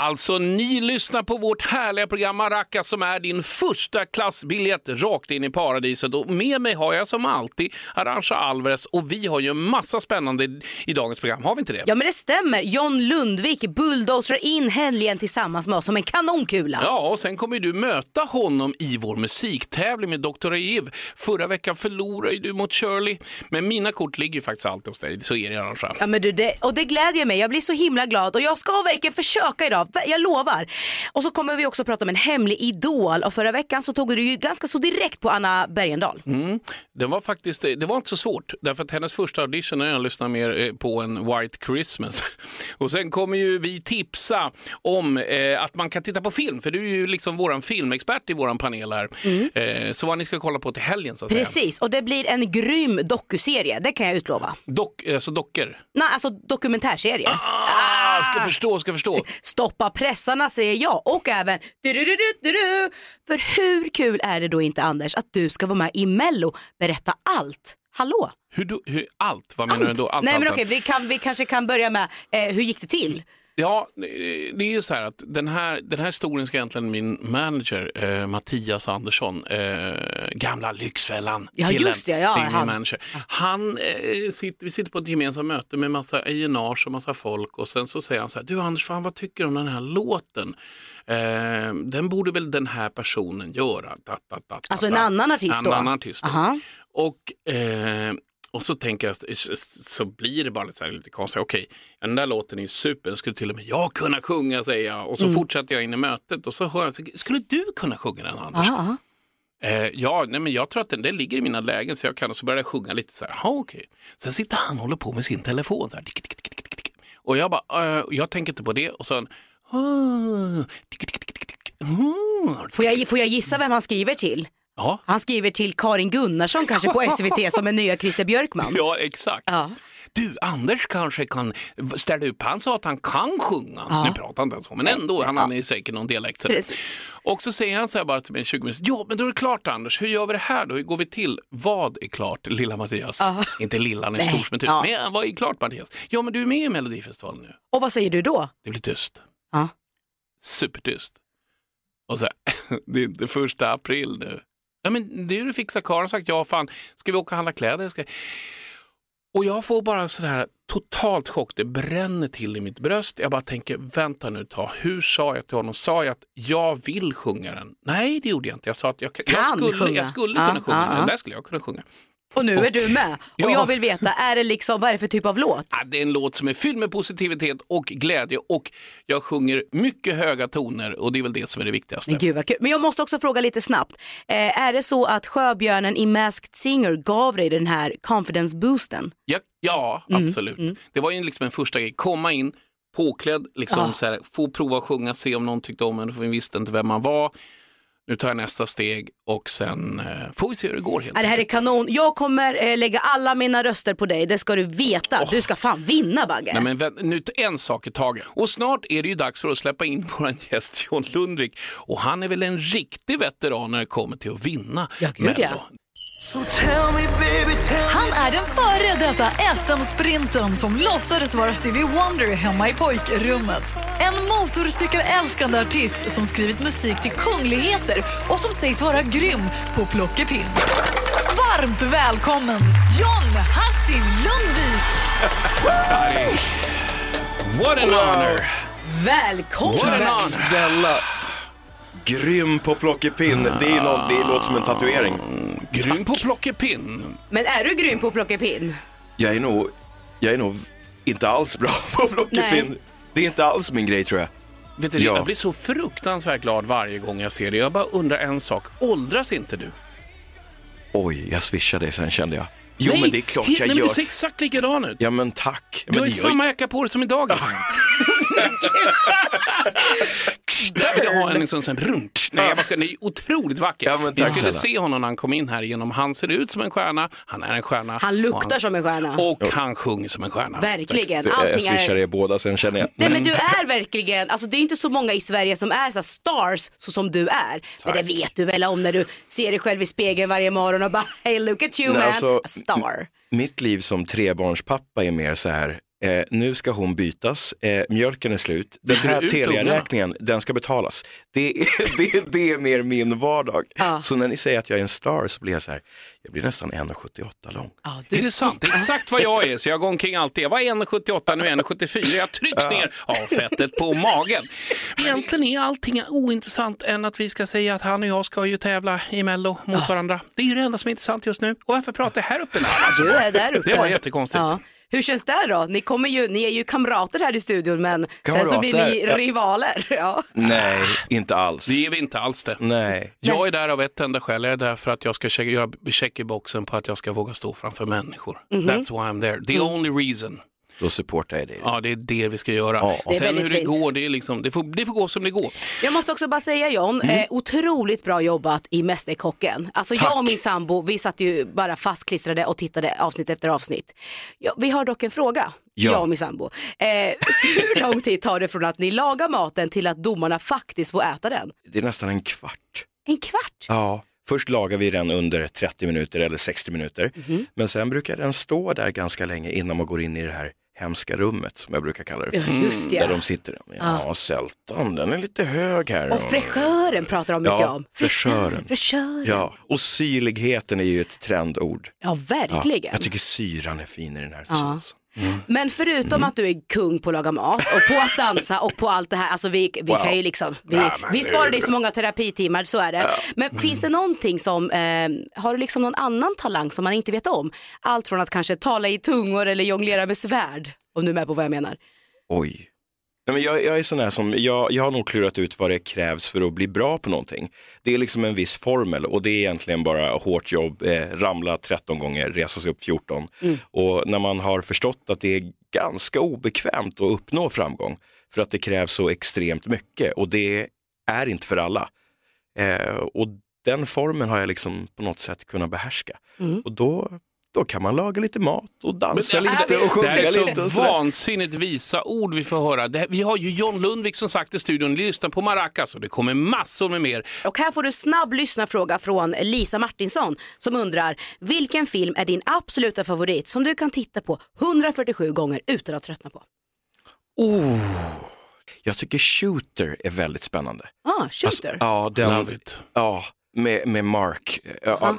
Alltså, ni lyssnar på vårt härliga program Maracas som är din första klassbiljett rakt in i paradiset. Och med mig har jag som alltid Arantxa Alvarez och vi har ju en massa spännande i, dagens program. Har vi inte det? Ja men det stämmer. John Lundvik bulldozrar in helgen tillsammans med oss som en kanonkula. Ja, och sen kommer du möta honom i vår musiktävling med Dr. Eve. Förra veckan förlorade du mot Shirley, men mina kort ligger ju faktiskt alltid hos dig. Så är det Arantxa. Ja, men du, det, och det glädjer mig. Jag blir så himla glad och jag ska verkligen försöka idag. Jag lovar. Och så kommer vi också prata om en hemlig idol och förra veckan så tog du ju ganska så direkt på Anna Bergendahl. Mm. Det var faktiskt, det var inte så svårt, därför att hennes första audition är jag lyssnar mer eh, på en White Christmas. Och sen kommer ju vi tipsa om eh, att man kan titta på film, för du är ju liksom våran filmexpert i våran panel här. Eh, så vad ni ska kolla på till helgen så att säga. Precis, och det blir en grym dokuserie, det kan jag utlova. Dock, alltså dockor. Nej, alltså dokumentärserie. Ah, ska förstå, ska förstå. Stoppa pressarna säger jag och även du, du, du, du, du. För hur kul är det då inte Anders att du ska vara med i Mello, berätta allt. Hallå? Hur, hur, allt? Vad menar du då? Allt, Nej allt, men allt. okej, vi, kan, vi kanske kan börja med eh, hur gick det till? Ja, det är ju så här att den här, den här historien ska egentligen min manager eh, Mattias Andersson, eh, gamla Lyxfällan Ja, just det, ja, han. manager. Han, eh, sitter, vi sitter på ett gemensamt möte med massa A&Rs och massa folk och sen så säger han så här, du Anders, fan, vad tycker du om den här låten? Eh, den borde väl den här personen göra? Da, da, da, Alltså en annan artist då? En annan artist. då. Och, eh, och så tänker jag, så- blir det bara lite, så här, lite konstigt. Okej, den där låten är super, den skulle till och med jag kunna sjunga säger jag. Och så Mm. fortsätter jag in i mötet och så hör jag, skulle du kunna sjunga den Anders? Aha. Eh, ja, nej, men jag tror att den, den ligger i mina lägen så jag kan. Och så börjar jag sjunga lite så här, "Ha, okej. Sen sitter han och håller på med sin telefon så här. Tick, tick, tick, tick. Och jag bara, eh, jag tänker inte på det. Och sen, "Ah, tick, tick, tick, tick, tick, ah." Får, jag, får jag gissa vem han skriver till? Ja, Han skriver till Karin Gunnarsson kanske på SVT som en nya Christer Björkman. ja, exakt. Ja. Du, Anders kanske kan ställa upp. Han sa att han kan sjunga. Ja. Nu pratar han inte ens så, men ändå. Han har säkert någon dialekt. Och så säger han så här bara till mig i 20 minuter. Ja, men då är det klart Anders. Hur gör vi det här då? Hur går vi till? Vad är klart, lilla Mattias? Inte lilla, han är stor som hus. Ja. Men vad är klart Mattias? Ja, men du är med i Melodifestivalen nu. Och vad säger du då? Det blir tyst. Ja. Supertyst. Och så det är inte första april nu. Ja, men det är du fixar. Karin har sagt ja, fan, ska vi åka och handla kläder? Ska... Och jag får bara sådär totalt chock. Det bränner till i mitt bröst. Jag bara tänker, vänta nu tag. Hur sa jag till honom? Sa jag att jag vill sjunga den? Nej, det gjorde jag inte. Jag sa att jag, jag skulle, jag skulle kunna sjunga. Den där skulle jag kunna sjunga. Och nu är du med. Och Ja. jag vill veta, är det liksom, vad är det för typ av låt? Ja, det är en låt som är fylld med positivitet och glädje och jag sjunger mycket höga toner och det är väl det som är det viktigaste. Men gud vad kul. Men jag måste också fråga lite snabbt. Eh, är det så att Sjöbjörnen i Masked Singer gav dig den här confidence boosten? Ja, ja absolut. Det var ju liksom en första grej, komma in påklädd, liksom Ja. så här, få prova att sjunga, se om någon tyckte om en, för vi visste inte vem man var. Nu tar jag nästa steg och sen eh, får vi se hur det går helt det här är kanon. Jag kommer eh, lägga alla mina röster på dig, det ska du veta. Du ska fan vinna Bagge. Nej, men vänt, nu en sak i taget. Och snart är det ju dags för att släppa in vår gäst John Lundvik. Och han är väl en riktig veteran när det kommer till att vinna Ja, gud, ja. Han är den före detta SM-sprinten som låtsades vara Stevie Wonder hemma i pojkrummet. En motorcykelälskande artist som skrivit musik till kungligheter och som sägs vara grym på plockepinn. Varmt välkommen John Hassim Lundvik! What an honor! Välkommen! What an honor! Snälla. Grym på plockepinn. Det är det låter som en tatuering. Grym på plockepinn. Men är du grym på att plocka pinn? Jag är nog, jag är nog inte alls bra på plockepinn. Det är inte alls min grej tror jag. Vet du, Ja. Jag blir så fruktansvärt glad varje gång jag ser det. Jag bara undrar en sak. Åldras inte du? Oj, jag swishade dig sen kände jag. Jo Nej, men det är klart jag nej, men gör. Du ser exakt likadan ut. Ja men tack. Du men har ju samma jacka på dig som idag. Alltså. Jag vill ha en liksom sån runt. Nej, jag bara, den är otroligt vacker. Ja, Ni tack skulle se honom när han kom in här igenom. Han ser ut som en stjärna, han är en stjärna. Han luktar och som en stjärna. Och han sjunger som en stjärna. Verkligen. Jag Allting swishar är... er båda, sen känner jag. Nej men du är verkligen, alltså det är inte så många i Sverige som är så stars så som du är. Men det vet du väl om när du ser dig själv i spegeln varje morgon och bara hey look at you Nej, man, alltså, a star. Mitt liv som trebarnspappa är mer så här, eh, nu ska hon bytas, eh, mjölken är slut, den här Telia-räkningen, den ska betalas. Det är, det, det är mer min vardag. Ja. Så när ni säger att jag är en star så blir jag så här, jag blir nästan 1,78 lång. Är du, det sant? Det är exakt vad jag är, så jag går omkring alltid. Jag var 1,78, nu är jag 1,74. Jag trycks ner av fettet på magen. Egentligen är allting ointressant än att vi ska säga att han och jag ska ju tävla i Mello mot varandra. Det är ju det enda som är intressant just nu. Och varför pratar jag här uppe nu? Alltså, du är där uppe. Det var jättekonstigt. Hur känns det då? Ni, kommer ju, ni är ju kamrater här i studion men sen så blir ni Kamrater, ja. rivaler. Ja. Nej, inte alls. Det är vi inte alls det. Nej. Jag är där av ett enda skäl. Jag är där för att jag ska checka, göra check i boxen på att jag ska våga stå framför människor. Mhm. That's why I'm there. The only reason. Då supportar jag dig. Ja, det är det vi ska göra. Ja. Det är Sen hur det fint. går, det, är liksom, det, får, det får gå som det går. Jag måste också bara säga John, Mm. eh, otroligt bra jobbat i Mästerkocken. Alltså jag och min sambo, vi satt ju bara fastklistrade och tittade avsnitt efter avsnitt. Ja, vi har dock en fråga, Ja. jag och min sambo. Eh, hur lång tid tar det från att ni lagar maten till att domarna faktiskt får äta den? Det är nästan en kvart. En kvart? Ja. Först lagar vi den under 30 minuter eller 60 minuter. Mhm. Men sen brukar den stå där ganska länge innan man går in i det här hemska rummet som jag brukar kalla det för. Ja, just det. Där de sitter. Ja, sältan, den är lite hög här. Och fräschören pratar de mycket Ja, om. fräschören. Fräschören. Ja, och syrligheten är ju ett trendord. Ja, Ja, verkligen. jag tycker syran är fin i den här såsen. Men förutom Mm. att du är kung på att laga mat och på att dansa och på allt det här, alltså vi, vi kan ju liksom, vi, Ja, men vi sparar dig så många terapitimmar, så är det. Men Mm. finns det någonting som, eh, har du liksom någon annan talang som man inte vet om? Allt från att kanske tala i tungor eller jonglera med svärd, om du är med på vad jag menar. Oj. Nej, men jag, jag är sån här som, jag, jag har nog klurat ut vad det krävs för att bli bra på någonting. Det är liksom en viss formel och det är egentligen bara hårt jobb, eh, ramla 13 gånger, resa sig upp 14. Och när man har förstått att det är ganska obekvämt att uppnå framgång för att det krävs så extremt mycket och det är inte för alla. Eh, och den formen har jag liksom på något sätt kunnat behärska. Och då, då kan man laga lite mat och dansa det här lite är- och sjunga Det här är lite. så sådär. vansinnigt visa ord vi får höra. Det, vi har ju John Lundvik som sagt i studion, lyssna på Maracas och det kommer massor med mer. Och här får du snabb lyssnarfråga från Lisa Martinsson som undrar, vilken film är din absoluta favorit som du kan titta på 147 gånger utan att tröttna på? Oh, jag tycker Shooter är väldigt spännande. Ah, Shooter. Alltså, ja, den, Love it. ja med, med Mark. Ja, ja,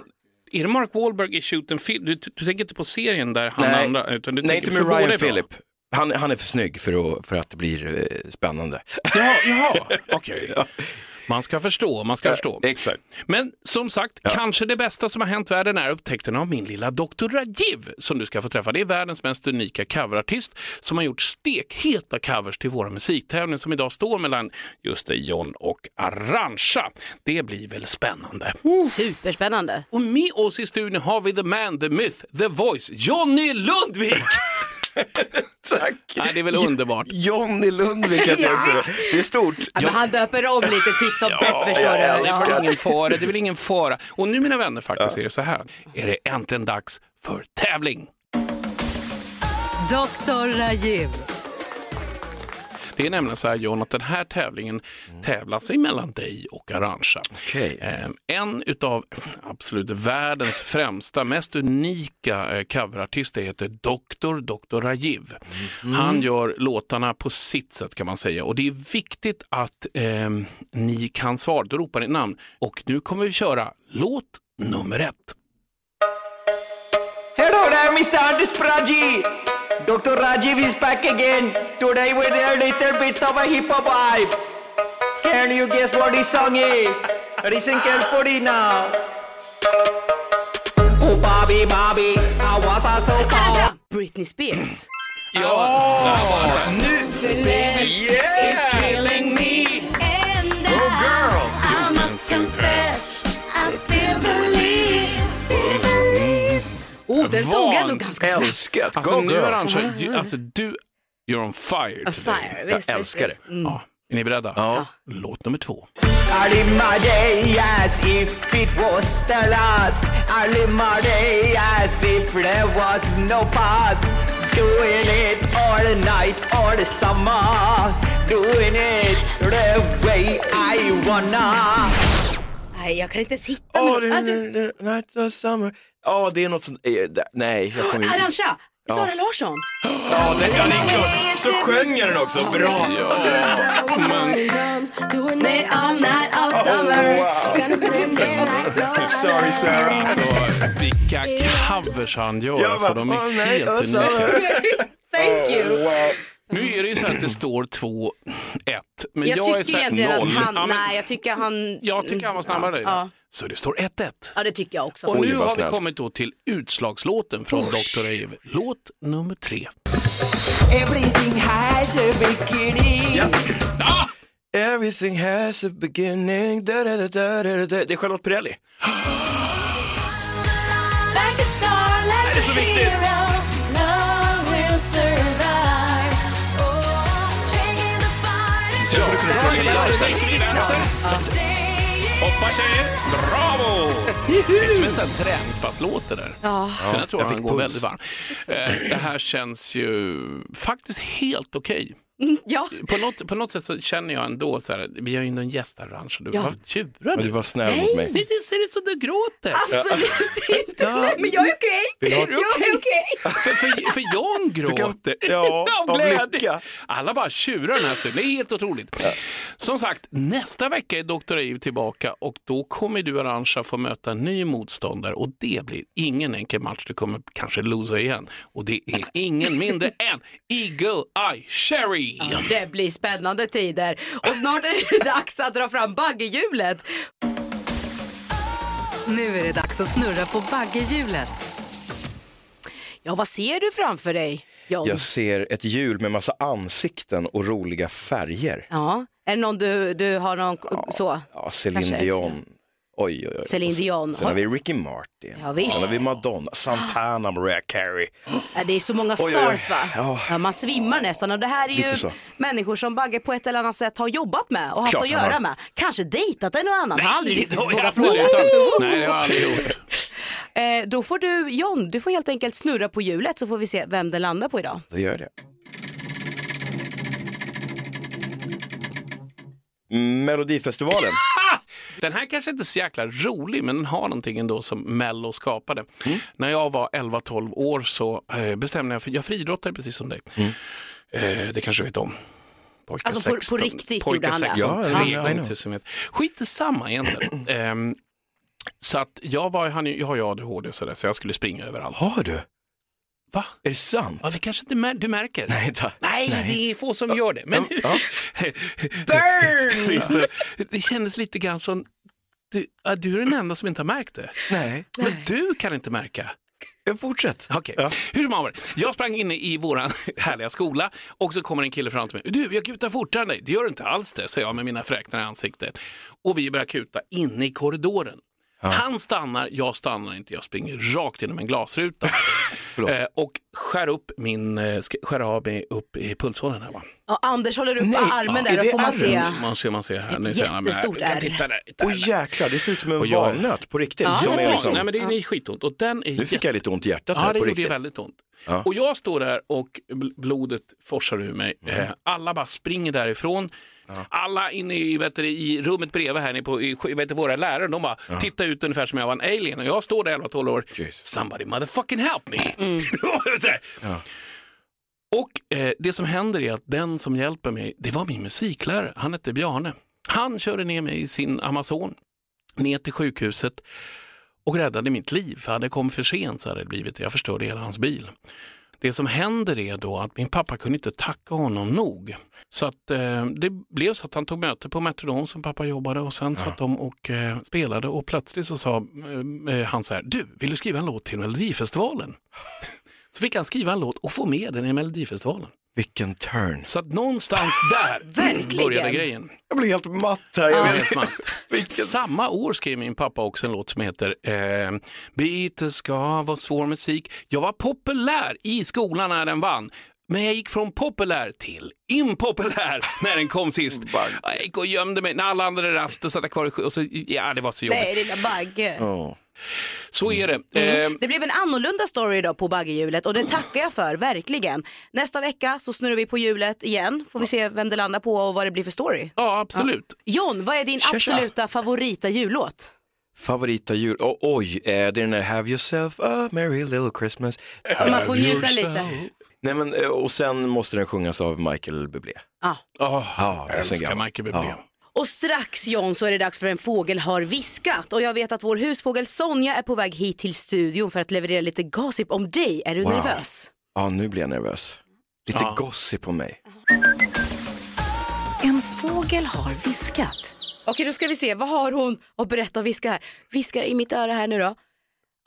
Är det Mark Wahlberg i Shoot and Film? Du, du tänker inte på serien där han Nej. andra, utan du nej, tänker inte med Ryan. Phillip. Han, han är för snygg för att, för att det blir eh, spännande. Ja, jaha, okej. Man ska förstå, man ska förstå. Exakt. Men som sagt, kanske det bästa som har hänt världen är upptäckten av min lilla Dr. Rajiv som du ska få träffa. Det är världens mest unika coverartist som har gjort stekheta covers till våra musiktävling som idag står mellan just det, John och Arantxa. Det blir väl spännande. Superspännande. Och med oss i studion har vi the man, the myth, the voice, Johnny Lundvik! Tack. Nej, det är väl underbart. Johnny Lundvik heter jag också. Det är stort. Ja, men han döper om lite titt som tätt förstår jag du. Det är väl ingen fara, det är väl ingen fara. Och nu mina vänner faktiskt är det så här, är det äntligen dags för tävling. Dr. Rajiv. Det är nämligen så här John, att den här tävlingen tävlas emellan dig och Arantxa. Okej. Eh, En utav absolut världens främsta, mest unika eh, coverartister heter Dr. Dr. Rajiv. Han gör låtarna på sitt sätt kan man säga och det är viktigt att eh, ni kan svara. Då ropar ni namn och nu kommer vi köra låt nummer ett. Hello there, Mr. Anders Praji. Dr. Rajiv is back again. Today with a little bit of a hip hop vibe. Can you guess what this song is? Listen carefully now. Oh, Bobby, Bobby, I was a so Arantxa, called. Britney Spears. Ja! Nu! It's killing me. Oh girl! I must confess, Oh, den tog ändå Vant. ganska snabbt. Älskat! Alltså Go nu girl! Arantxa, ju- alltså du, you're on fire A today. fire, visst, Jag visst, älskar visst. det. Mm. Ja. Är ni beredda? Ja. Låt nummer två. I live my day as if it was the last. I live my day as if there was no past. Doing it all the night, all the summer. Doing it the way I wanna. Nej, jag kan inte ens hitta Åh, min- det Ah, är night of summer. Ja, det är något sånt. eh, det- Nej, jag kommer inte. Arantxa! Sara Larsson! Ja, den kan inte. Så sjöng jag den också. Bra. Made all night all summer. Sorry Sarah. Alltså, vilka covers han gör. Jag alltså, de är helt unika. Thank you. Nu är det ju så att det står 2-1. Men Jag, jag, är så tycker här, noll. att han, Ja, men nej jag tycker han... Jag tycker han var snabbare. Ja, Så det står 1-1. ja det tycker jag också. Och nu har vi kommit då till utslagslåten från Dr. Ave. Låt nummer tre. Everything has a beginning. Everything has a beginning. Da, da, da, da, da, da. Det är Charlotte Perrelli. Det är så viktigt. Tjejer, sträcker till vänster. Hoppa tjejer, bravo! Det är som en sån här träningspasslåt det där. Ja. Så jag tror jag han går puls. väldigt varm. Eh, Det här känns ju faktiskt helt okej. Ja. På något, på något sätt så känner jag ändå så här, vi har ju ändå en gästarrange. Du Ja. var tjurar du. du var snäll mot mig. Nej, det ser ut som du gråter. Absolut inte. Ja. Nej, men jag är okej. Ha- Jag är okej. För, för, för Jan gråter Ja, av glädje. Alla bara tjurar den här stunden. Det är helt otroligt. Som sagt, nästa vecka är Dr. Eve tillbaka och då kommer du Arantxa få möta en ny motståndare och det blir ingen enkel match. Du kommer kanske losa igen och det är ingen mindre än Eagle Eye Cherry. Det blir spännande tider. Och snart är det dags att dra fram baggehjulet. Nu är det dags att snurra på baggehjulet. Ja, vad ser du framför dig, John? Jag ser ett hjul med massa ansikten och roliga färger. Ja. Är det någon du, du har någon så? Ja, Céline Kanske Dion. Oj, oj, oj. Celine Dion. Sen har vi Ricky Martin. Ja, visst. Sen har vi Madonna, Santana, Mariah Carey. Det är så många oj, oj. stars va? Ja. Man svimmar nästan och det här är ju Lite så. människor som Bagge på ett eller annat sätt har jobbat med och haft Klart att göra har. med. Kanske dejtat en och annan, har aldrig riktigt vågat fråga. Nej, det har jag aldrig gjort. Eh, då får du, John, du får helt enkelt snurra på hjulet så får vi se vem det landar på idag. Då gör jag det. Melodifestivalen. Den här kanske inte är så jäkla rolig, men den har någonting ändå som Mello skapade. När jag var 11-12 år så eh, bestämde jag för jag friidrottade precis som dig. Eh, det kanske du vet om. Pojkar Alltså, på- på 16, riktigt gjorde han det? 16, Ja, tre ja, I gånger know. tusen meter. Skit i samma egentligen. Ehm, så att jag, var, han, jag har ju ADHD och sådär, så jag skulle springa överallt. Har du? Va? Är det sant? Ja, det kanske inte mär, du märker? Nej, ta. Nej, det är få som gör det. Men Ja. Burn! så, det kändes lite grann som, du, ja, du är den enda som inte har märkt det. Nej. Men du kan inte märka. Jag fortsätt. Okej, Ja. hur som haver. Jag sprang inne i våran härliga skola och så kommer en kille fram till mig. Du, jag kutar fortare än dig. Det gör du inte alls det, säger jag med mina fräknar i ansiktet. Och vi börjar kuta inne i korridoren. Han stannar, jag stannar inte, jag springer rakt genom en glasruta. Förlåt. eh, och skär, upp min, eh, skär av mig upp i pulsådern här va. Ja, Anders håller upp Nej, armen är där och det får man se. Man ser, man ser här. Ett ser jättestort ärr. Titta där. titta Oj där. jäklar, det ser ut som en Och jag- valnöt på riktigt. Ja, som det är liksom... Nej men det är skitont och den är Nu fick jag lite ont i hjärtat Ja, här det på gjorde ju riktigt. väldigt ont. Ja. Mm. Och jag står där och bl- blodet forsar ur mig. Eh, Alla bara springer därifrån. Alla inne i, vet du, i rummet bredvid här på i, vet du, våra lärare, de bara tittar ut ungefär som jag var en alien. Och jag står där 11-12 år. Jesus. Somebody motherfucking help me. Så här. och eh, det som händer är att den som hjälper mig, det var min musiklärare. Han hette Bjarne. Han körde ner mig i sin Amazon ner till sjukhuset och räddade mitt liv. För hade jag kommit för sent så hade det blivit. Jag förstörde hela hans bil. Det som händer är då att min pappa kunde inte tacka honom nog. Så att eh, det blev så att han tog möte på Metrodon som pappa jobbade och sen satt de och eh, spelade och plötsligt så sa eh, eh, han så här, du, vill du skriva en låt till Melodifestivalen? så fick han skriva en låt och få med den i Melodifestivalen. Vilken turn. Så att någonstans där började grejen. Jag blir helt matt här. Jag helt matt. Vilken... Samma år skrev min pappa också en låt som heter eh, Bitter ska vara svår musik. Jag var populär i skolan när den vann. Men jag gick från populär till impopulär när den kom sist. Jag gick och gömde mig när alla andra raster satt jag kvar i och så, ja det var så jobbigt. Nej, lilla Bagge. Ja. Så är det. Mm. Eh, Det blev en annorlunda story idag på baggehjulet och det tackar jag för, verkligen. Nästa vecka så snurrar vi på hjulet igen, får vi se vem det landar på och vad det blir för story. ja, absolut. John, vad är din Tja, tja. absoluta favorita jullåt? Favorita jul, oh, oj, eh, det är den där Have yourself a merry little Christmas. Man får njuta lite. Nej, men, eh, och sen måste den sjungas av Michael Bublé. Ja. Oh, Ja, det är så älskar. Michael Bublé. Ja. Och strax John så är det dags för En fågel har viskat och jag vet att vår husfågel Sonja är på väg hit till studion för att leverera lite gossip om dig. Är du Wow. nervös? Ja, nu blir jag nervös. Lite Ja. gossip på mig. En fågel har viskat. Okej, då ska vi se. Vad har hon att berätta och viska här? Viskar i mitt öra här nu då.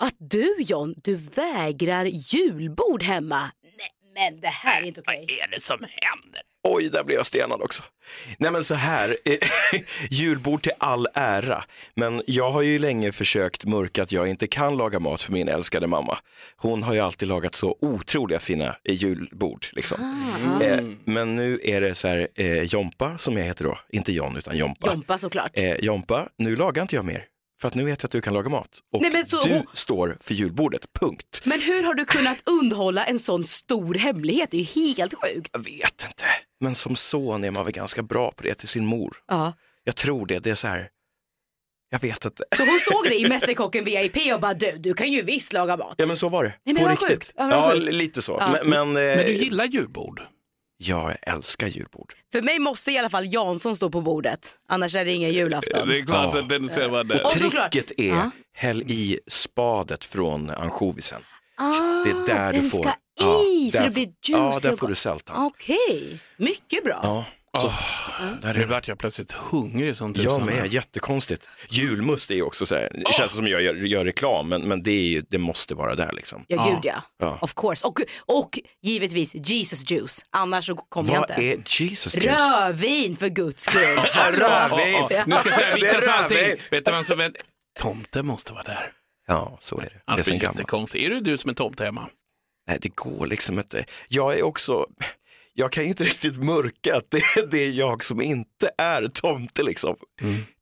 Att du John, du vägrar julbord hemma. Nej, men det här är inte okej. Vad är det som händer? Oj, där blev jag stenad också. Nej men så här, eh, julbord till all ära, men jag har ju länge försökt mörka att jag inte kan laga mat för min älskade mamma. Hon har ju alltid lagat så otroliga fina eh, julbord. Liksom. Eh, men nu är det så här, eh, Jompa som jag heter då, inte John utan Jompa. Jompa såklart. Eh, Jompa, nu lagar inte jag mer. För att nu vet jag att du kan laga mat. Och Nej, men så du hon- står för julbordet, punkt. Men hur har du kunnat undhålla en sån stor hemlighet? Det är ju helt sjukt. Jag vet inte, men som son är man väl ganska bra på det till sin mor. Ja. Jag tror det, det är så här, jag vet inte. Så hon såg dig i Mästerkocken VIP och bara du, du kan ju visst laga mat. Ja men så var det, men på riktigt. sjukt. Ja, Ja, lite så. Ja. Men, men, eh, Men du gillar julbord? Ja, jag älskar julbord. För mig måste i alla fall Jansson stå på bordet, annars är det ingen julafton. Det är klart Ja. att den ska vara där. Och Tricket är, Ja. häll i spadet från ansjovisen. Ah, Det är där den du får. ska i, så där det blir juicy Ja, där får du sältan. Okej, mycket bra. Ja, så, där Nu är vart jag plötsligt hungrig som jag tusan. med, jättekonstigt. Julmust är ju också så här, det känns som jag gör, gör reklam, men, men det, är ju, det måste vara där liksom. Ja, gud ja. Ja. Of course. Och, och givetvis Jesus juice, annars så kommer jag Vad inte. är Jesus juice? Rödvin för guds skull. Rödvin! Nu ska jag säga är sa allting. Vet du vem som vet? Tomte måste vara där. Ja, så är det. Det är jättekonstigt. Är det du som är tomte hemma? Nej, det går liksom inte. Jag är också, jag kan ju inte riktigt mörka att det, det är jag som inte är tomte liksom.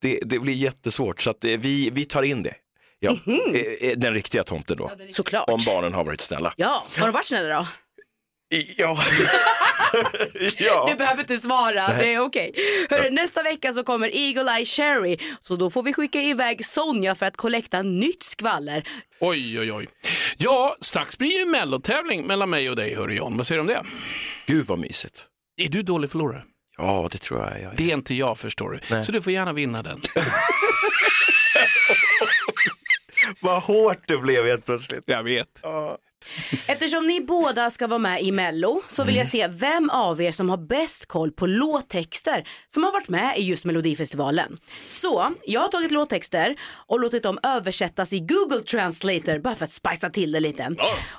Det, det blir jättesvårt så att eh, vi, vi tar in det. Ja, eh, eh, Den riktiga tomten då. Såklart. Om barnen har varit snälla. Ja, har de varit snälla då? Ja. ja. Du behöver inte svara, det är okej. Hörru, Nästa vecka så kommer Eagle Eye Cherry, så då får vi skicka iväg Sonja för att kollekta nytt skvaller. Oj, oj, oj. Ja, strax blir det ju mellotävling mellan mig och dig, hörru John. Vad säger du om det? Gud vad mysigt. Är du dålig förlorare? Ja, det tror jag. jag Det är inte jag, förstår du. Nej. Så du får gärna vinna den. Vad hårt det blev helt plötsligt. Jag vet. Eftersom ni båda ska vara med i Mello så vill jag Mm. se vem av er som har bäst koll på låttexter som har varit med i just Melodifestivalen. Så jag har tagit låttexter och låtit dem översättas i Google Translator bara för att spicea till det lite.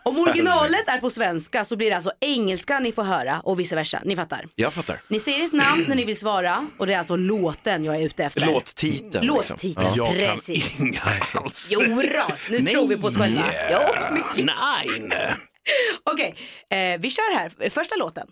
Om originalet är på svenska så blir det alltså engelska ni får höra och vice versa. Ni fattar. Jag fattar. Ni säger ett namn när ni vill svara och det är alltså låten jag är ute efter. Låttiteln. Låttiteln, Liksom. Jag precis. kan inga alls. Jo då, nu tror vi på oss själva. Jo, mycket. Nej. Okej, eh, vi kör här. Första låten.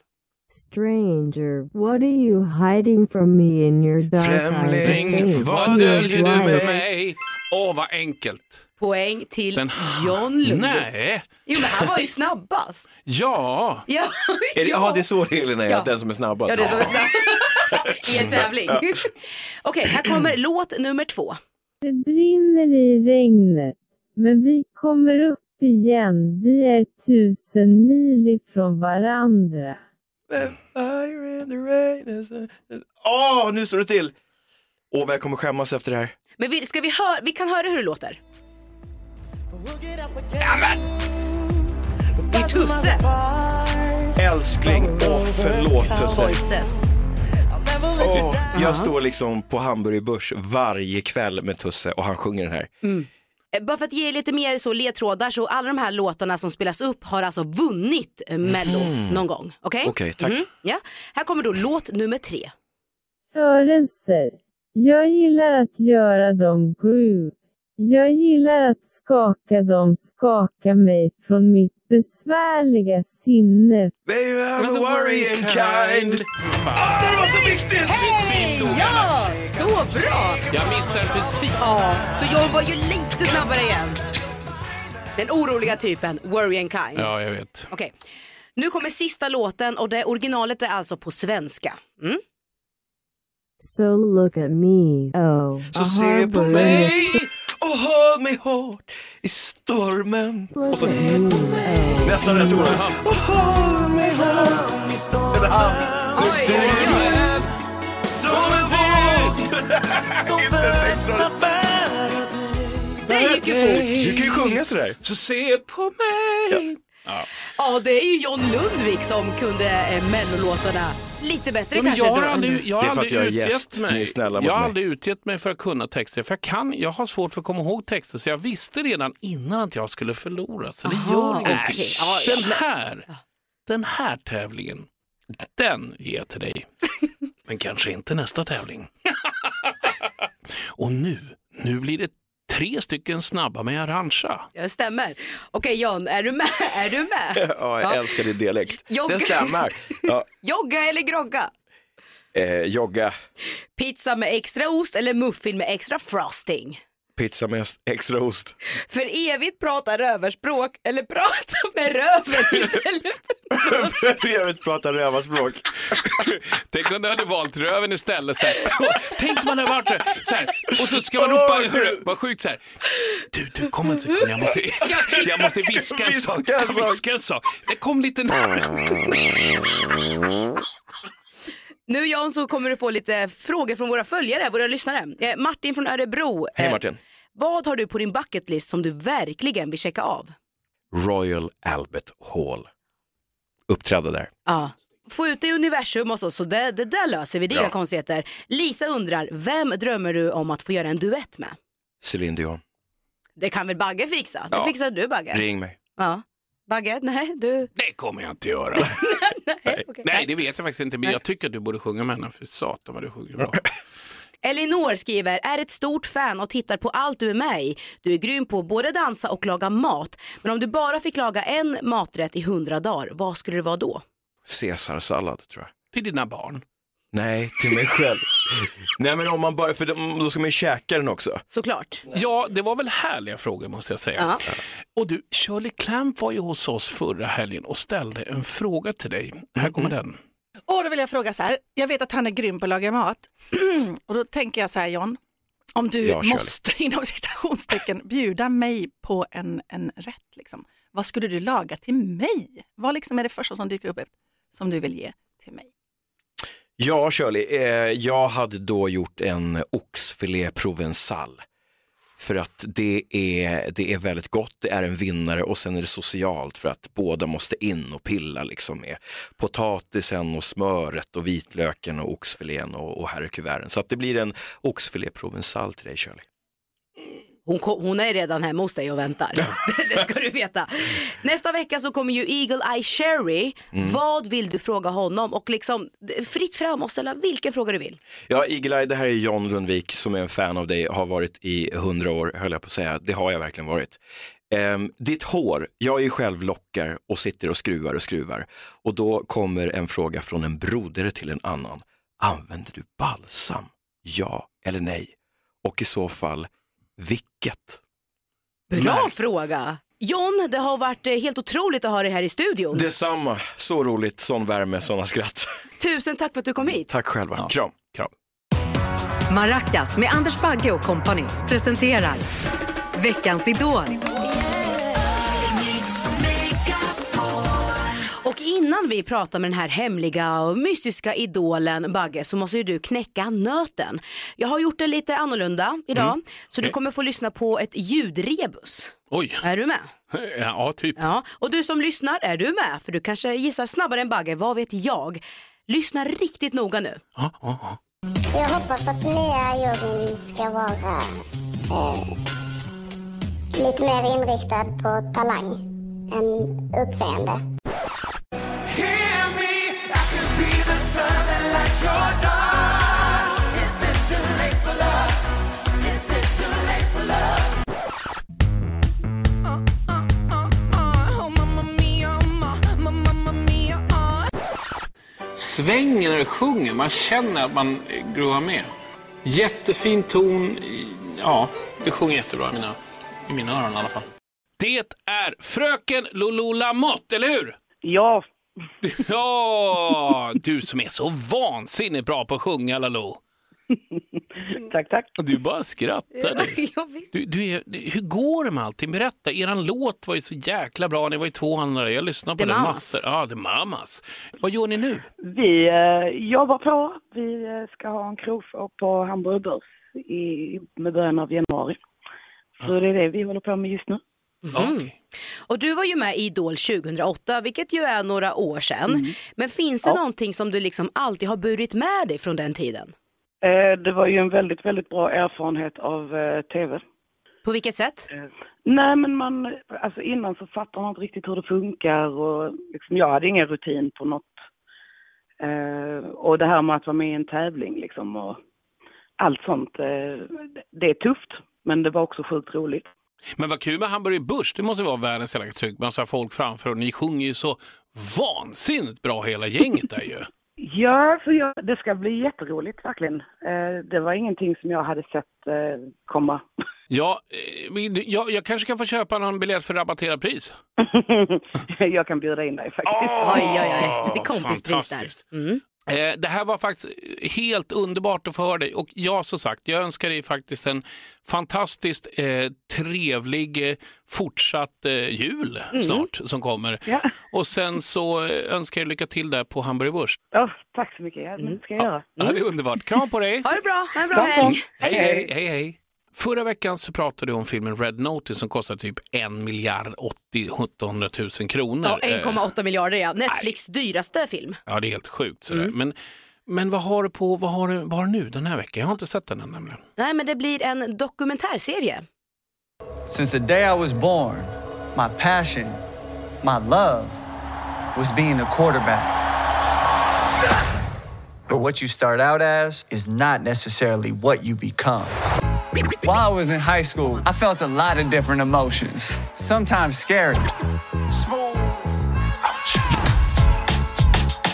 Stranger, what are you hiding from me in your dark Främling? Vad döljer du för mig? Åh, vad enkelt. Poäng till Den- John Lundvik. Nej. Jo men han var ju snabbast. Ja. Ja, Är det, ja, det är så reglerna är, Ja. att den som är snabbast. Ja, det är som är snabb. I en tävling. Okej, här kommer låt nummer två. Det brinner i regnet, men vi kommer upp igen. Vi är tusen mil ifrån varandra. Åh, nu står det till! Åh, vad jag kommer skämmas efter det här. Men vi, ska vi, hör, vi kan höra hur det låter. Det är Tusse. Älskling, åh förlåt Tusse. Voices. Åh, jag står liksom på Hamburger Börs varje kväll med Tusse och han sjunger den här. Eh, Bara för att ge lite mer så ledtrådar så alla de här låtarna som spelas upp har alltså vunnit eh, Mello någon gång. Okej? Okej, tack. Mhm, ja. Här kommer då låt nummer tre. Rörelser. Jag gillar att göra dem groove. Jag gillar att skaka dem, skaka mig från mitt besvärliga sinne. Baby I'm a worrying kind. Ah, det var så viktigt! Jag Ja, så bra! Jag missade precis. Ja, så jag var ju lite snabbare igen. Den oroliga typen, worry and kind. Ja, jag vet. Okej, nu kommer sista låten och det originalet är alltså på svenska. Mm? So look at me, oh. Så a se på mig och håll mig hårt i stormen. Och så nästan rätt ord. Och håll mig hårt i stormen. Oj, oj. Som en våg. Inte texten. Det gick ju fort. Du kan ju sjunga sådär. Så se på mig. Ja, det är ju John Lundvik som kunde eh, mellolåtarna lite bättre Ja, men kanske. jag har aldrig, jag Det har är för att aldrig jag är utgett gäst. Ni är mig. snälla mot jag har mig. aldrig utgett mig för att kunna texter. För jag, kan, jag har svårt för att komma ihåg texter så jag visste redan innan att jag skulle förlora. Så det gör ingenting. ja, Den här, den här tävlingen, den ger jag till dig. Men kanske inte nästa tävling. Och nu, nu blir det tre stycken snabba med. Ja, det stämmer. Okej John, är du med? Är du med? Ja, jag älskar din dialekt. Jogga. Det stämmer. Ja, Jogga eller grogga? eh, jogga, Pizza med extra ost eller muffin med extra frosting? Pizza med extra ost. För evigt prata rövarspråk eller prata med röven istället för Jag vet prata rövarspråk. Tänk om du hade valt röven istället. Så här. Tänk om man hade varit det. Så här. Och så ska man ropa, hörru, vad sjukt så här. Du, du, kom en sekund, jag måste, jag måste viska en sak. Sak. Viska en sak. Det kom lite närmare. Nu Jan så kommer du få lite frågor från våra följare, våra lyssnare. Eh, Martin från Örebro. Hej eh, Martin. Vad har du på din bucketlist som du verkligen vill checka av? Royal Albert Hall. Uppträda där. Ja. Få ut det i universum och så, så det, det där löser vi, det är Ja. inga konstigheter. Lisa undrar, vem drömmer du om att få göra en duett med? Céline Dion. Det kan väl Bagge fixa? Det Ja. fixar du Bagge? Ring mig. Ja. Bagge, nej du. Det kommer jag inte göra. Nej, okej. Nej, det vet jag faktiskt inte. Men jag tycker att du borde sjunga med henne. För satan vad du sjunger bra. Elinor skriver, är ett stort fan och tittar på allt du är med i. Du är grym på både dansa och laga mat. Men om du bara fick laga en maträtt i hundra dagar, vad skulle det vara då? Caesarsallad tror jag. Till dina barn. Nej, till mig själv. Nej men om man bara, för då- ska man ju käka den också. Såklart. Ja, det var väl härliga frågor måste jag säga. Ja. Och du, Shirley Clamp var ju hos oss förra helgen och ställde en fråga till dig. Här kommer den. Och då vill jag fråga så här, jag vet att han är grym på att laga mat. och då tänker jag så här John, om du Ja, kör. måste inom citationstecken bjuda mig på en, en rätt, liksom. vad skulle du laga till mig? Vad liksom är det första som dyker upp som du vill ge till mig? Ja, Shirley, eh, jag hade då gjort en oxfilé provençal. För att det är, det är väldigt gott, det är en vinnare och sen är det socialt för att båda måste in och pilla liksom med potatisen och smöret och vitlöken och oxfilén och, och herrekuverten. Så att det blir en oxfilé provençal till dig Shirley. Hon, ko- hon är redan hemma hos dig och väntar. det ska du veta. Nästa vecka så kommer ju Eagle Eye Cherry. Mm. Vad vill du fråga honom? Och liksom fritt fram och ställa vilken fråga du vill. Ja, Eagle-Eye, det här är John Lundvik som är en fan av dig, har varit i hundra år, höll jag på att säga. Det har jag verkligen varit. Ehm, ditt hår, jag är själv lockar och sitter och skruvar och skruvar. Och då kommer en fråga från en broder till en annan. Använder du balsam? Ja eller nej? Och i så fall, vilket? Bra Märk- fråga. John, det har varit eh, helt otroligt att ha dig här i studion. Detsamma, så roligt, sån värme, såna skratt. Tusen tack för att du kom hit. Tack själva, kram. Kram. Maracas med Anders Bagge och kompani presenterar Veckans Idol. Innan vi pratar med den här hemliga och mystiska idolen Bagge så måste ju du knäcka nöten. Jag har gjort det lite annorlunda idag Mm. så du kommer få lyssna på ett ljudrebus. Oj, Är du med? ja typ. Ja, och du som lyssnar, är du med? För du kanske gissar snabbare än Bagge, vad vet jag? Lyssna riktigt noga nu. Ja, ja, ja. Jag hoppas att nya juryn ska vara eh, lite mer inriktad på talang än utseende. Svänger när du sjunger, man känner att man groovar med. Jättefin ton, ja, du sjunger jättebra i mina, i mina öron i alla fall. Det är fröken Lulu Lamotte, eller hur? Ja, Ja, du som är så vansinnigt bra på att sjunga, Lalo. tack, tack. Du bara skrattar. Du. Du, du är, hur går det med allting? Berätta, eran låt var ju så jäkla bra. Ni var ju två andra. Jag lyssnade på The den Mamas. massor. Ja, The Mamas. Vad gör ni nu? Vi eh, jobbar på. Vi eh, ska ha en krogshow på Hamburg Börs i, med början av januari. Så det är det vi håller på med just nu. Mhm. Och du var ju med i Idol 2008, vilket ju är några år sedan. Men finns det någonting som du liksom alltid har burit med dig från den tiden? Eh, det var ju en väldigt, väldigt bra erfarenhet av eh, tv. På vilket sätt? Nej, men man, alltså innan så fattar man inte riktigt hur det funkar och liksom, jag hade ingen rutin på något. Eh, och det här med att vara med i en tävling liksom och allt sånt, eh, det- det är tufft. Men det var också sjukt roligt. Men vad kul med Hamburger Börs. Det måste vara världens jävla tryck. Massa folk framför och ni sjunger ju så vansinnigt bra hela gänget där ju. Ja, så jag, det ska bli jätteroligt verkligen. Eh, det var ingenting som jag hade sett eh, komma. Ja, eh, men jag, jag kanske kan få köpa någon biljett för rabatterat pris. jag kan bjuda in dig faktiskt. Oj, oj, oj. Lite kompispris där. Fantastiskt. Eh, Det här var faktiskt helt underbart att få höra dig och ja, som sagt, jag önskar dig faktiskt en fantastiskt eh, trevlig eh, fortsatt eh, jul Mm. snart som kommer. Och sen så eh, önskar jag lycka till där på Hamburger Börs. Ja, tack så mycket. Ja, det ska jag göra. Ja, det är underbart. Kram på dig! Ha det bra, ha en bra helg. Hej, hej, hej, hej. Förra veckan så pratade du om filmen Red Notice som kostar typ 1 miljard 80 700 000 kronor. Ja, Eh, 1,8 miljarder ja. Netflix dyraste film. Ja, det är helt sjukt. Sådär. Mm. Men, men vad har du på, vad har du, vad har du nu den här veckan? Jag har inte sett den än nämligen. Nej, men det blir en dokumentärserie. Since the day I was born, my passion, my love was being a quarterback. But what you start out as is not necessarily what you become. While I was in high school, I felt a lot of different emotions, sometimes scary. Smooth. Ouch.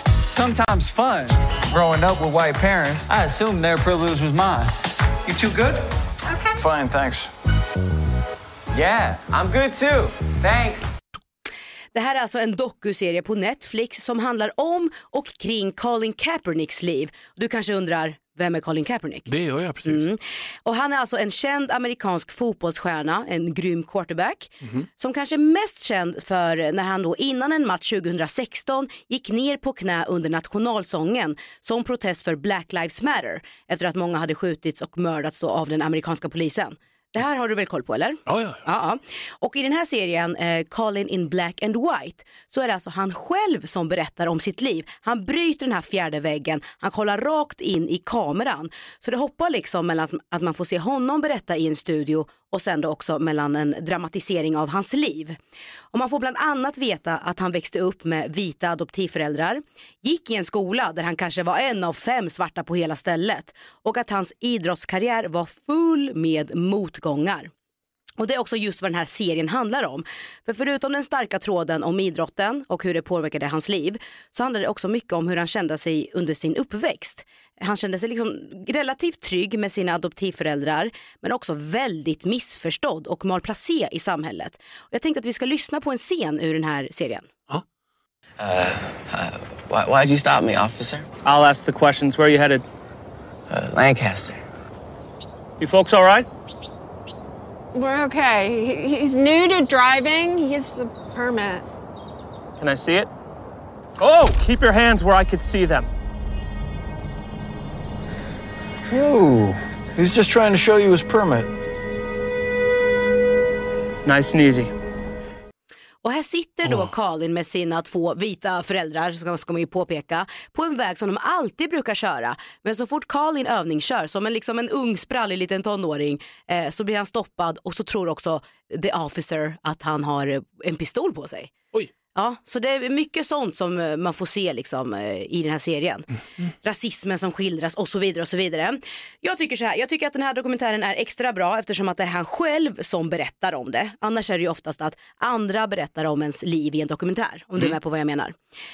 Sometimes fun. Growing up with white parents, I assumed their privilege was mine. You too good? Okay. Fine, thanks. Yeah, I'm good too. Thanks. Det här är alltså en dokuserie på Netflix som handlar om och kring Colin Kaepernicks liv. Du kanske undrar, vem är Colin Kaepernick? Det gör jag precis. Mm. Och han är alltså en känd amerikansk fotbollsstjärna, en grym quarterback. Mhm. Som kanske är mest känd för när han då innan en match 2016 gick ner på knä under nationalsången som protest för Black Lives Matter efter att många hade skjutits och mördats av den amerikanska polisen. Det här har du väl koll på eller? Ja, ja. Ja, och i den här serien, eh, Colin in Black and White, så är det alltså han själv som berättar om sitt liv. Han bryter den här fjärde väggen, han kollar rakt in i kameran. Så det hoppar liksom mellan att, att man får se honom berätta i en studio och sen då också mellan en dramatisering av hans liv. Och man får bland annat veta att han växte upp med vita adoptivföräldrar, gick i en skola där han kanske var en av fem svarta på hela stället och att hans idrottskarriär var full med motgångar. Och det är också just vad den här serien handlar om. För förutom den starka tråden om idrotten och hur det påverkade hans liv så handlar det också mycket om hur han kände sig under sin uppväxt. Han kände sig liksom relativt trygg med sina adoptivföräldrar men också väldigt missförstådd och malplacé i samhället. Och jag tänkte att vi ska lyssna på en scen ur den här serien. Uh, uh, why, why'd you stop me, officer? I'll ask the questions. Where are you headed? Uh, Lancaster. You folks all right? We're okay. He, he's new to driving. He has a permit. Can I see it? Oh, keep your hands where I could see them. Whoa. He's just trying to show you his permit. Nice and easy. Och här sitter då Colin med sina två vita föräldrar, ska, ska man ju påpeka, på en väg som de alltid brukar köra. Men så fort Colin övningskör, som en, liksom en ung sprallig liten tonåring, eh, så blir han stoppad och så tror också the officer att han har eh, en pistol på sig. Oj. Ja, så det är mycket sånt som eh, man får se liksom, eh, i den här serien. Rasismen som skildras och så vidare och så vidare. Jag tycker så här, jag tycker att den här dokumentären är extra bra eftersom att det är han själv som berättar om det. Annars är det ju oftast att andra berättar om ens liv i en dokumentär, om du är Mm. med på vad jag menar.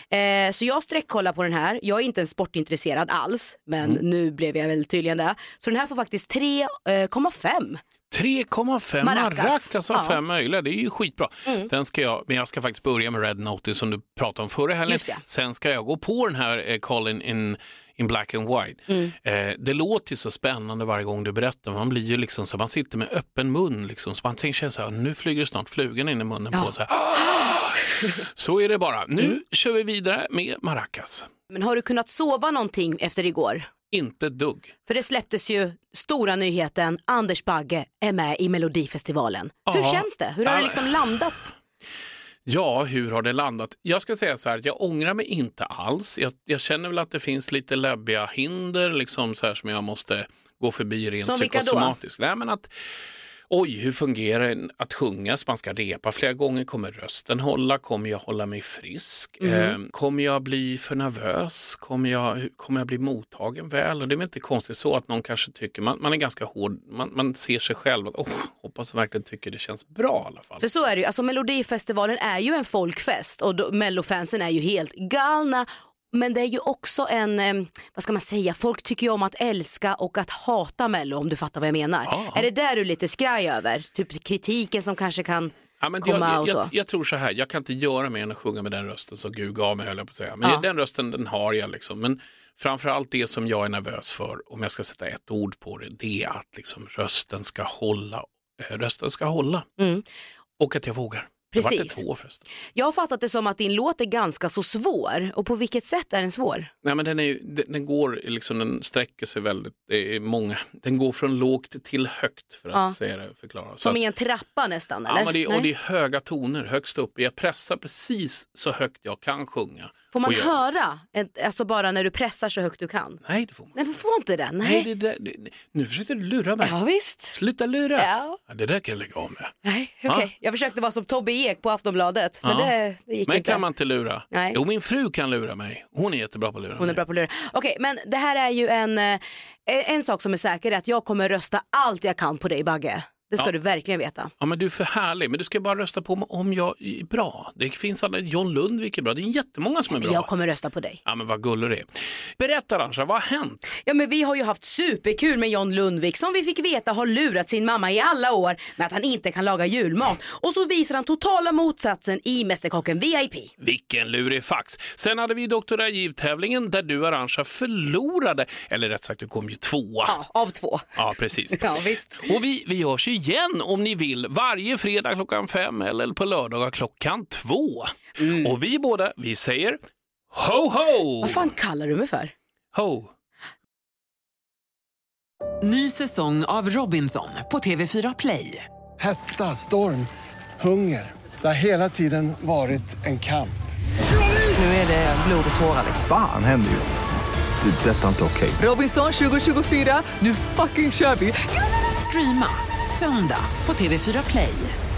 Eh, så jag sträckkollar på den här, jag är inte en sportintresserad alls, men nu blev jag väl tydligen det. Så den här får faktiskt 3,5. 3,5 Maracas. maracas av Ja. fem möjliga, det är ju skitbra. Mm. Den ska jag, men jag ska faktiskt börja med Red Notice som du pratade om förra helgen. Sen ska jag gå på den här eh, Colin in, in Black and White. Mm. Eh, det låter ju så spännande varje gång du berättar. Man blir ju liksom så man sitter med öppen mun liksom. Så man tänker så här, nu flyger snart flugan in i munnen på så. Så är det bara. Nu Mm. kör vi vidare med Maracas. Men har du kunnat sova någonting efter igår? Inte dugg. För det släpptes ju stora nyheten, Anders Bagge är med i Melodifestivalen. Hur Ja. känns det? Hur har det liksom landat? Ja, hur har det landat? Jag ska säga så här, jag ångrar mig inte alls. Jag, jag känner väl att det finns lite läbbiga hinder liksom så här, som jag måste gå förbi rent Som psykosomatiskt. Nej, men att, oj, hur fungerar det att sjunga? Så man ska repa flera gånger. Kommer rösten hålla? Kommer jag hålla mig frisk? Mhm. Eh, kommer jag bli för nervös? Kommer jag, kommer jag bli mottagen väl? Och det är väl inte konstigt så att någon kanske tycker, man, man är ganska hård, man, man ser sig själv att, oh, hoppas verkligen tycker det känns bra i alla fall. För så är det ju, alltså Melodifestivalen är ju en folkfest och då, mellofansen är ju helt galna. Men det är ju också en, vad ska man säga, folk tycker ju om att älska och att hata mello om du fattar vad jag menar. Är det där du är lite skraj över? Typ kritiken som kanske kan Ja, men komma jag, och jag, jag, jag tror så här, jag kan inte göra mer än att sjunga med den rösten som Gud gav mig, höll jag på att säga. Men Ja. den rösten den har jag. Liksom. Men framförallt det som jag är nervös för, om jag ska sätta ett ord på det, det är att liksom, rösten ska hålla. Eh, rösten ska hålla. Mm. Och att jag vågar. Det vart Precis. det två förresten. Jag har fattat det som att din låt är ganska så svår och på vilket sätt är den svår? Nej, men den, är ju, den, den går, liksom, den sträcker sig väldigt, det är många, den går från lågt till högt för att Ja. säga det, förklara. Så Som att- i en trappa nästan eller? Ja, men det, och det är höga toner högst upp. Jag pressar precis så högt jag kan sjunga. Får man höra, alltså bara när du pressar så högt du kan? Nej, det får man Nej, man får inte det. Nej. Nej, det, det, det, nu försökte du lura mig. Ja, visst. Sluta luras. Ja. Ja, det där kan jag lägga av med. Nej, okej. Jag försökte vara som Tobbe Ek på Aftonbladet, men Ja. det, det gick Mig inte. kan man inte lura. Nej. Jo, min fru kan lura mig. Hon är jättebra på att lura Hon är mig. bra på att lura. Okej, men det här är ju en, eh, en sak som är säker, är att jag kommer rösta allt jag kan på dig Bagge. Det ska Ja. du verkligen veta. Ja, men du är för härlig. Men du ska bara rösta på mig om jag är bra. Det finns alla, John Lundvik är bra. Det är jättemånga som är bra. Jag kommer rösta på dig. Ja, men vad gullig du är. Berätta Arantxa, vad har hänt? Ja men vi har ju haft superkul med John Lundvik som vi fick veta har lurat sin mamma i alla år med att han inte kan laga julmat. Och så visar han totala motsatsen i Mästerkocken VIP. Vilken lurifax. Sen hade vi Dr. Rajiv-tävlingen där du Arantxa förlorade. Eller rätt sagt, du kom ju tvåa. Ja, av två. Ja, precis. Ja, visst. Och vi, vi görs ju igen om ni vill varje fredag klockan fem eller på lördagar klockan två. Och vi båda, vi säger ho ho! Vad fan kallar du mig för? Ho! Ny säsong av Robinson på TV4 Play. Hetta, storm, hunger. Det har hela tiden varit en kamp. Nu är det blod och tårar. Fan händer just nu. Det. är Detta är inte okej. Robinson 2024, nu fucking kör vi! Streama söndag på TV4 Play.